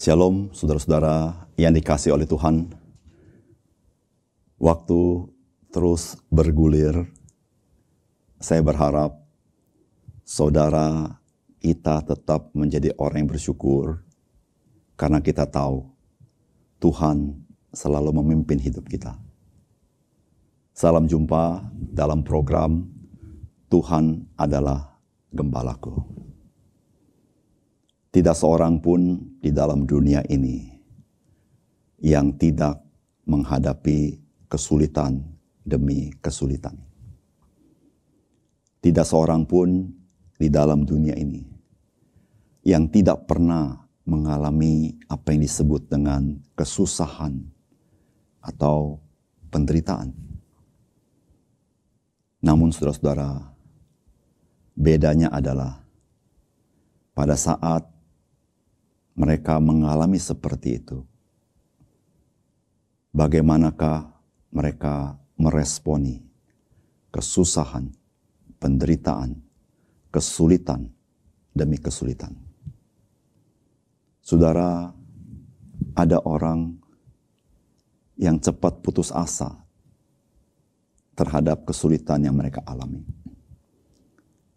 Shalom, saudara-saudara yang dikasih oleh Tuhan. Waktu terus bergulir. Saya berharap saudara kita tetap menjadi orang yang bersyukur karena kita tahu Tuhan selalu memimpin hidup kita. Salam jumpa dalam program Tuhan adalah gembalaku. Tidak seorang pun di dalam dunia ini yang tidak menghadapi kesulitan demi kesulitan. Tidak seorang pun di dalam dunia ini yang tidak pernah mengalami apa yang disebut dengan kesusahan atau penderitaan. Namun saudara-saudara, bedanya adalah pada saat mereka mengalami seperti itu, bagaimanakah mereka meresponi kesusahan, penderitaan, kesulitan demi kesulitan. Saudara, ada orang yang cepat putus asa terhadap kesulitan yang mereka alami,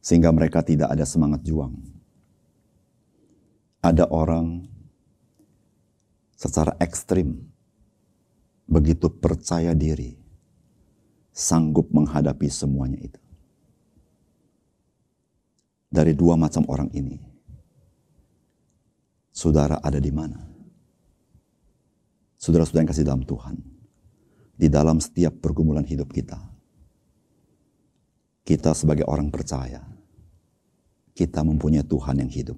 sehingga mereka tidak ada semangat juang ada orang secara ekstrim begitu percaya diri, sanggup menghadapi semuanya itu. Dari dua macam orang ini, saudara ada di mana? Saudara-saudara yang kasih dalam Tuhan, di dalam setiap pergumulan hidup kita, kita sebagai orang percaya, kita mempunyai Tuhan yang hidup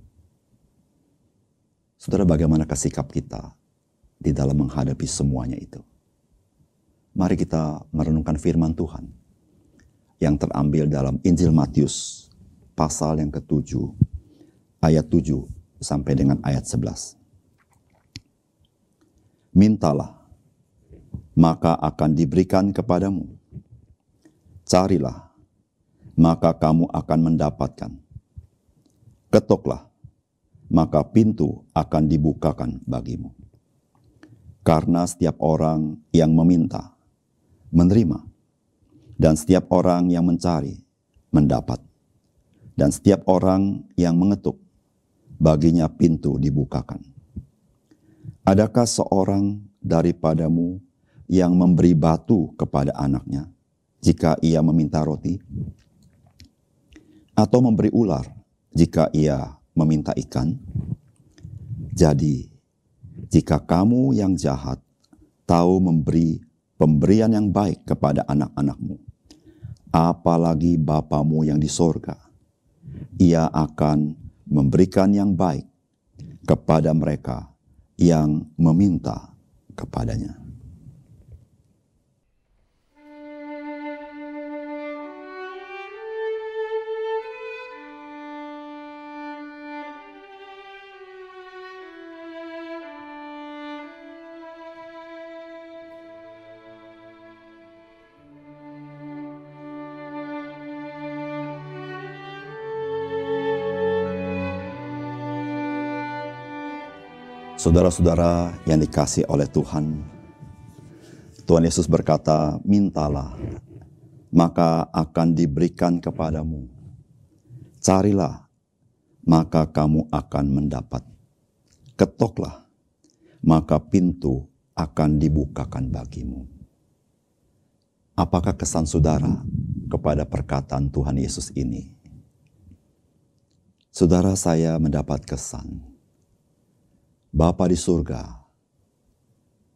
Saudara, bagaimanakah sikap kita di dalam menghadapi semuanya itu? Mari kita merenungkan firman Tuhan yang terambil dalam Injil Matius pasal yang ketujuh ayat 7 sampai dengan ayat 11. Mintalah, maka akan diberikan kepadamu. Carilah, maka kamu akan mendapatkan. Ketoklah, maka pintu akan dibukakan bagimu. Karena setiap orang yang meminta, menerima, dan setiap orang yang mencari, mendapat. Dan setiap orang yang mengetuk, baginya pintu dibukakan. Adakah seorang daripadamu yang memberi batu kepada anaknya jika ia meminta roti? Atau memberi ular jika ia meminta ikan. Jadi, jika kamu yang jahat tahu memberi pemberian yang baik kepada anak-anakmu, apalagi Bapamu yang di sorga, ia akan memberikan yang baik kepada mereka yang meminta kepadanya. Saudara-saudara yang dikasih oleh Tuhan, Tuhan Yesus berkata, "Mintalah, maka akan diberikan kepadamu. Carilah, maka kamu akan mendapat. Ketoklah, maka pintu akan dibukakan bagimu." Apakah kesan saudara kepada perkataan Tuhan Yesus ini? Saudara saya mendapat kesan Bapa di surga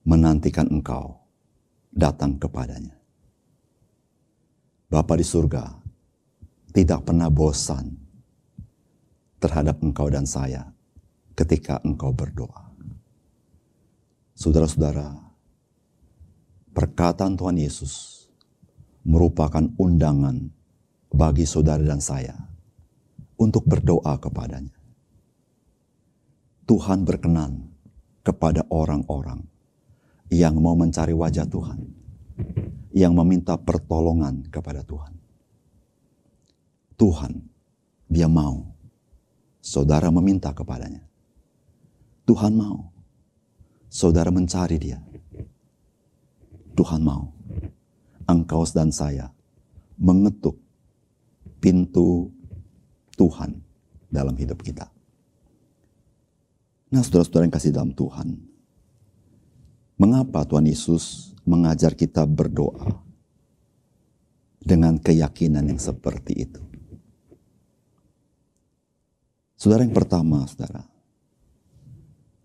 menantikan engkau datang kepadanya. Bapa di surga tidak pernah bosan terhadap engkau dan saya ketika engkau berdoa. Saudara-saudara, perkataan Tuhan Yesus merupakan undangan bagi saudara dan saya untuk berdoa kepadanya. Tuhan berkenan kepada orang-orang yang mau mencari wajah Tuhan, yang meminta pertolongan kepada Tuhan. Tuhan, Dia mau saudara meminta kepadanya. Tuhan mau saudara mencari Dia Tuhan mau engkau dan saya mengetuk pintu Tuhan dalam hidup kita. Nah, saudara-saudara yang kasih dalam Tuhan, mengapa Tuhan Yesus mengajar kita berdoa dengan keyakinan yang seperti itu? Saudara yang pertama, saudara,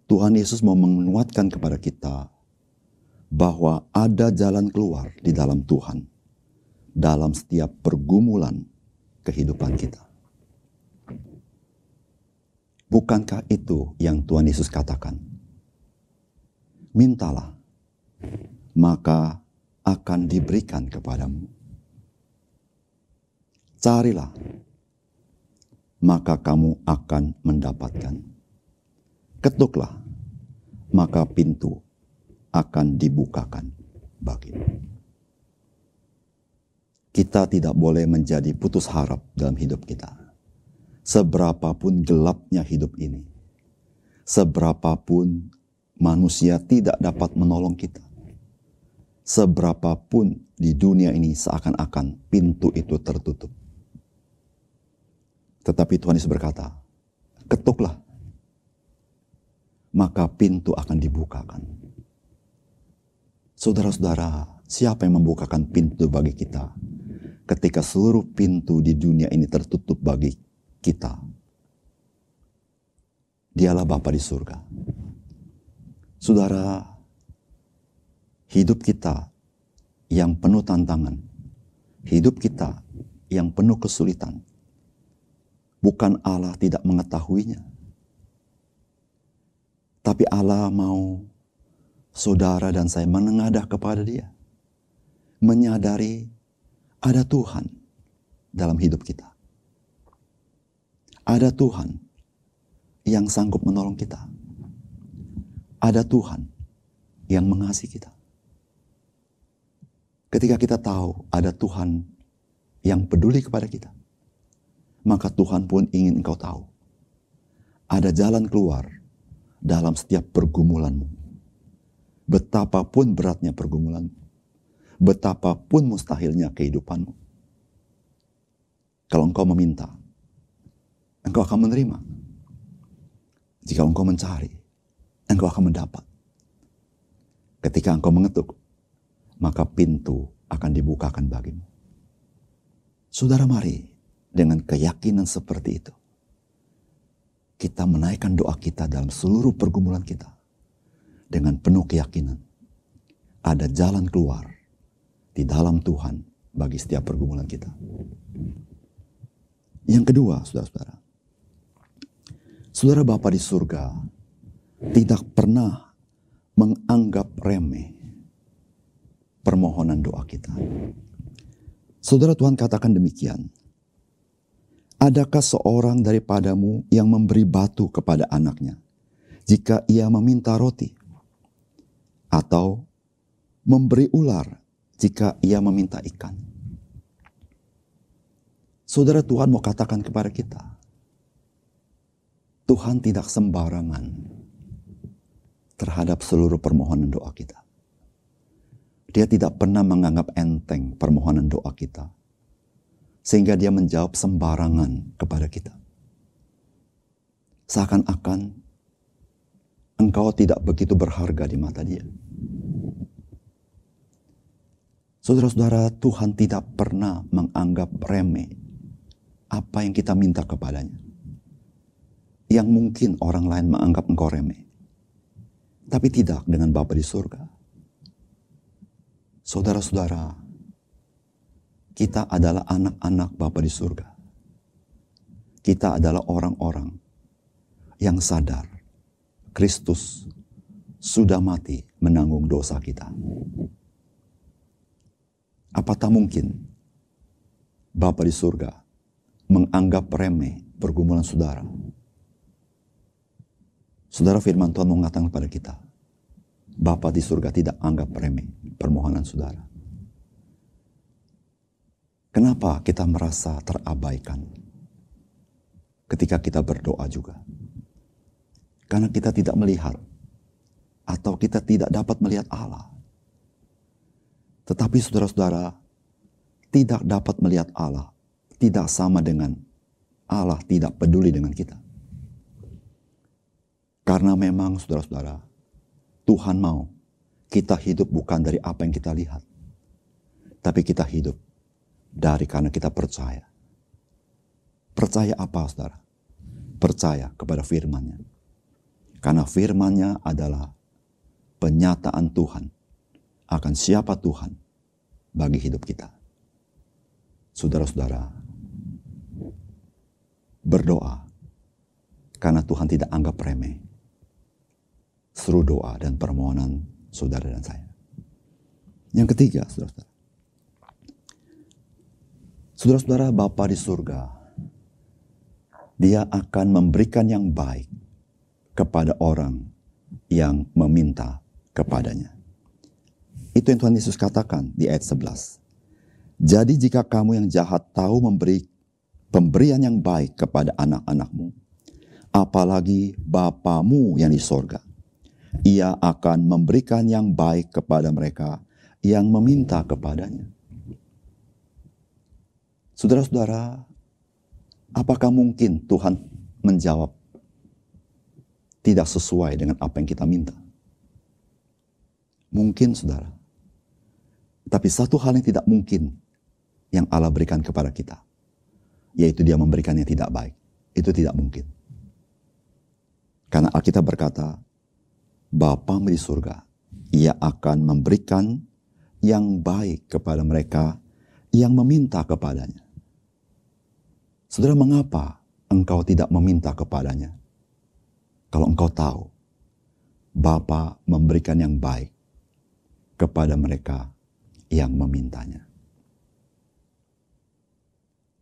Tuhan Yesus mau menguatkan kepada kita bahwa ada jalan keluar di dalam Tuhan dalam setiap pergumulan kehidupan kita. Bukankah itu yang Tuhan Yesus katakan? Mintalah, maka akan diberikan kepadamu. Carilah, maka kamu akan mendapatkan. Ketuklah, maka pintu akan dibukakan bagimu. Kita tidak boleh menjadi putus harap dalam hidup kita. Seberapapun gelapnya hidup ini, seberapapun manusia tidak dapat menolong kita, seberapapun di dunia ini seakan-akan pintu itu tertutup. Tetapi Tuhan Yesus berkata, ketuklah, maka pintu akan dibukakan Saudara-saudara, siapa yang membukakan pintu bagi kita ketika seluruh pintu di dunia ini tertutup bagi kita? Dialah Bapa di surga. Saudara, hidup kita yang penuh tantangan, hidup kita yang penuh kesulitan, bukan Allah tidak mengetahuinya, tapi Allah mau saudara dan saya menengadah kepada dia. Menyadari ada Tuhan dalam hidup kita. Ada Tuhan yang sanggup menolong kita. Ada Tuhan yang mengasihi kita. Ketika kita tahu ada Tuhan yang peduli kepada kita, maka Tuhan pun ingin engkau tahu. Ada jalan keluar dalam setiap pergumulanmu Betapapun beratnya pergumulan, betapapun mustahilnya kehidupanmu. Kalau engkau meminta, engkau akan menerima. Jika engkau mencari, engkau akan mendapat. Ketika engkau mengetuk, maka pintu akan dibukakan bagimu. Saudara mari dengan keyakinan seperti itu. Kita menaikkan doa kita dalam seluruh pergumulan kita dengan penuh keyakinan. Ada jalan keluar di dalam Tuhan bagi setiap pergumulan kita. Yang kedua, saudara-saudara. Saudara Bapa di surga tidak pernah menganggap remeh permohonan doa kita. Saudara Tuhan katakan demikian. Adakah seorang daripadamu yang memberi batu kepada anaknya jika ia meminta roti? atau memberi ular jika ia meminta ikan. Saudara Tuhan mau katakan kepada kita, Tuhan tidak sembarangan terhadap seluruh permohonan doa kita. Dia tidak pernah menganggap enteng permohonan doa kita. Sehingga dia menjawab sembarangan kepada kita. Seakan-akan engkau tidak begitu berharga di mata dia. Saudara-saudara, Tuhan tidak pernah menganggap remeh apa yang kita minta kepadanya. Yang mungkin orang lain menganggap engkau remeh. Tapi tidak dengan Bapa di surga. Saudara-saudara, kita adalah anak-anak Bapa di surga. Kita adalah orang-orang yang sadar Kristus sudah mati menanggung dosa kita. Apakah mungkin Bapa di surga menganggap remeh pergumulan saudara? Saudara firman Tuhan mengatakan kepada kita, Bapa di surga tidak anggap remeh permohonan saudara. Kenapa kita merasa terabaikan ketika kita berdoa juga? Karena kita tidak melihat atau kita tidak dapat melihat Allah. Tetapi saudara-saudara, tidak dapat melihat Allah tidak sama dengan Allah tidak peduli dengan kita. Karena memang saudara-saudara, Tuhan mau kita hidup bukan dari apa yang kita lihat. Tapi kita hidup dari karena kita percaya. Percaya apa saudara? Percaya kepada firmannya. Karena firmannya adalah penyataan Tuhan akan siapa Tuhan bagi hidup kita. Saudara-saudara, berdoa karena Tuhan tidak anggap remeh seru doa dan permohonan saudara dan saya. Yang ketiga, saudara-saudara. Saudara-saudara, Bapa di surga, dia akan memberikan yang baik kepada orang yang meminta kepadanya. Itu yang Tuhan Yesus katakan di ayat 11. Jadi jika kamu yang jahat tahu memberi pemberian yang baik kepada anak-anakmu, apalagi Bapamu yang di sorga. Ia akan memberikan yang baik kepada mereka yang meminta kepadanya. Saudara-saudara, apakah mungkin Tuhan menjawab tidak sesuai dengan apa yang kita minta? Mungkin saudara. Tapi satu hal yang tidak mungkin yang Allah berikan kepada kita. Yaitu dia memberikan yang tidak baik. Itu tidak mungkin. Karena Alkitab berkata, Bapa di surga, ia akan memberikan yang baik kepada mereka yang meminta kepadanya. Saudara, mengapa engkau tidak meminta kepadanya? Kalau engkau tahu, Bapa memberikan yang baik kepada mereka yang memintanya.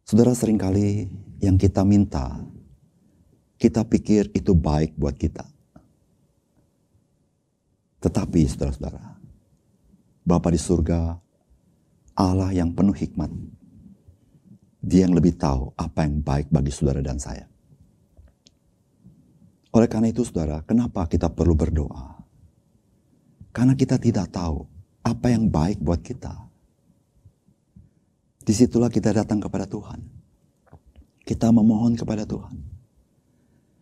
Saudara sering kali yang kita minta, kita pikir itu baik buat kita. Tetapi saudara-saudara, Bapa di surga, Allah yang penuh hikmat, dia yang lebih tahu apa yang baik bagi saudara dan saya. Oleh karena itu saudara, kenapa kita perlu berdoa? Karena kita tidak tahu apa yang baik buat kita. Di situlah kita datang kepada Tuhan. Kita memohon kepada Tuhan.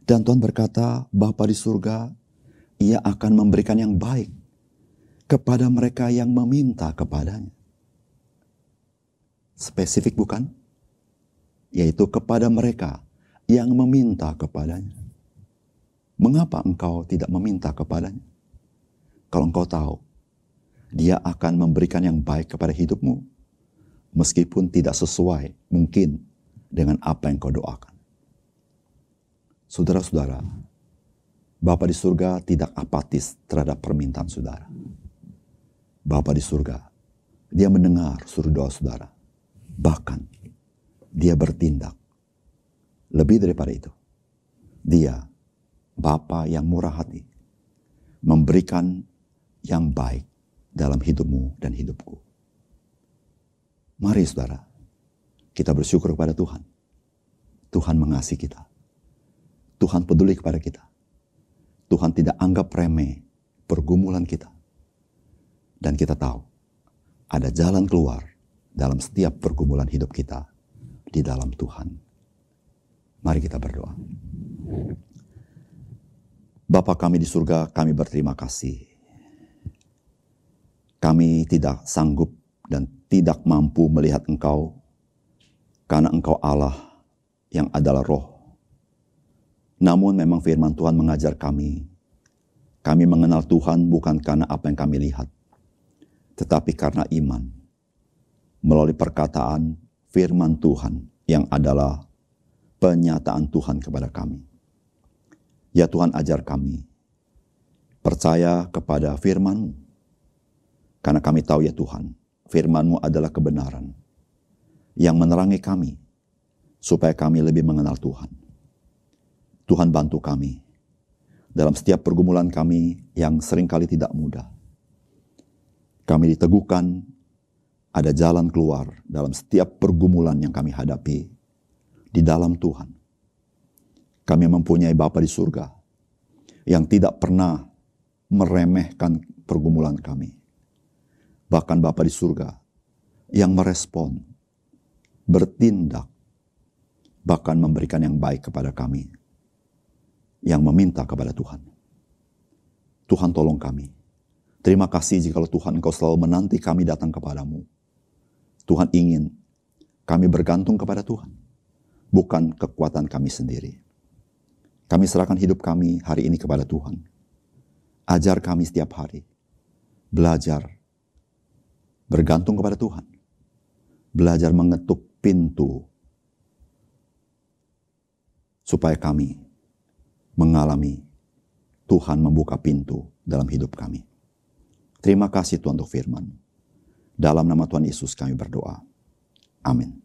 Dan Tuhan berkata, Bapa di surga, ia akan memberikan yang baik kepada mereka yang meminta kepadanya. Spesifik bukan? Yaitu kepada mereka yang meminta kepadanya. Mengapa engkau tidak meminta kepadanya? Kalau engkau tahu, dia akan memberikan yang baik kepada hidupmu. Meskipun tidak sesuai mungkin dengan apa yang kau doakan. Saudara-saudara, Bapa di surga tidak apatis terhadap permintaan saudara. Bapa di surga, dia mendengar suruh doa saudara. Bahkan, dia bertindak. Lebih daripada itu, dia, Bapa yang murah hati, memberikan yang baik dalam hidupmu dan hidupku. Mari saudara, kita bersyukur kepada Tuhan. Tuhan mengasihi kita. Tuhan peduli kepada kita. Tuhan tidak anggap remeh pergumulan kita. Dan kita tahu ada jalan keluar dalam setiap pergumulan hidup kita di dalam Tuhan. Mari kita berdoa. Bapa kami di surga, kami berterima kasih kami tidak sanggup dan tidak mampu melihat Engkau, karena Engkau Allah yang adalah Roh. Namun, memang Firman Tuhan mengajar kami. Kami mengenal Tuhan bukan karena apa yang kami lihat, tetapi karena iman melalui perkataan Firman Tuhan yang adalah penyataan Tuhan kepada kami. Ya Tuhan, ajar kami percaya kepada firman-Mu. Karena kami tahu ya Tuhan, firman-Mu adalah kebenaran yang menerangi kami supaya kami lebih mengenal Tuhan. Tuhan bantu kami dalam setiap pergumulan kami yang sering kali tidak mudah. Kami diteguhkan ada jalan keluar dalam setiap pergumulan yang kami hadapi di dalam Tuhan. Kami mempunyai Bapa di surga yang tidak pernah meremehkan pergumulan kami. Bahkan Bapa di surga yang merespon, bertindak, bahkan memberikan yang baik kepada kami. Yang meminta kepada Tuhan. Tuhan tolong kami. Terima kasih jika Tuhan Engkau selalu menanti kami datang kepadamu. Tuhan ingin kami bergantung kepada Tuhan. Bukan kekuatan kami sendiri. Kami serahkan hidup kami hari ini kepada Tuhan. Ajar kami setiap hari. Belajar. Bergantung kepada Tuhan. Belajar mengetuk pintu. Supaya kami mengalami Tuhan membuka pintu dalam hidup kami. Terima kasih Tuhan untuk firman. Dalam nama Tuhan Yesus kami berdoa. Amin.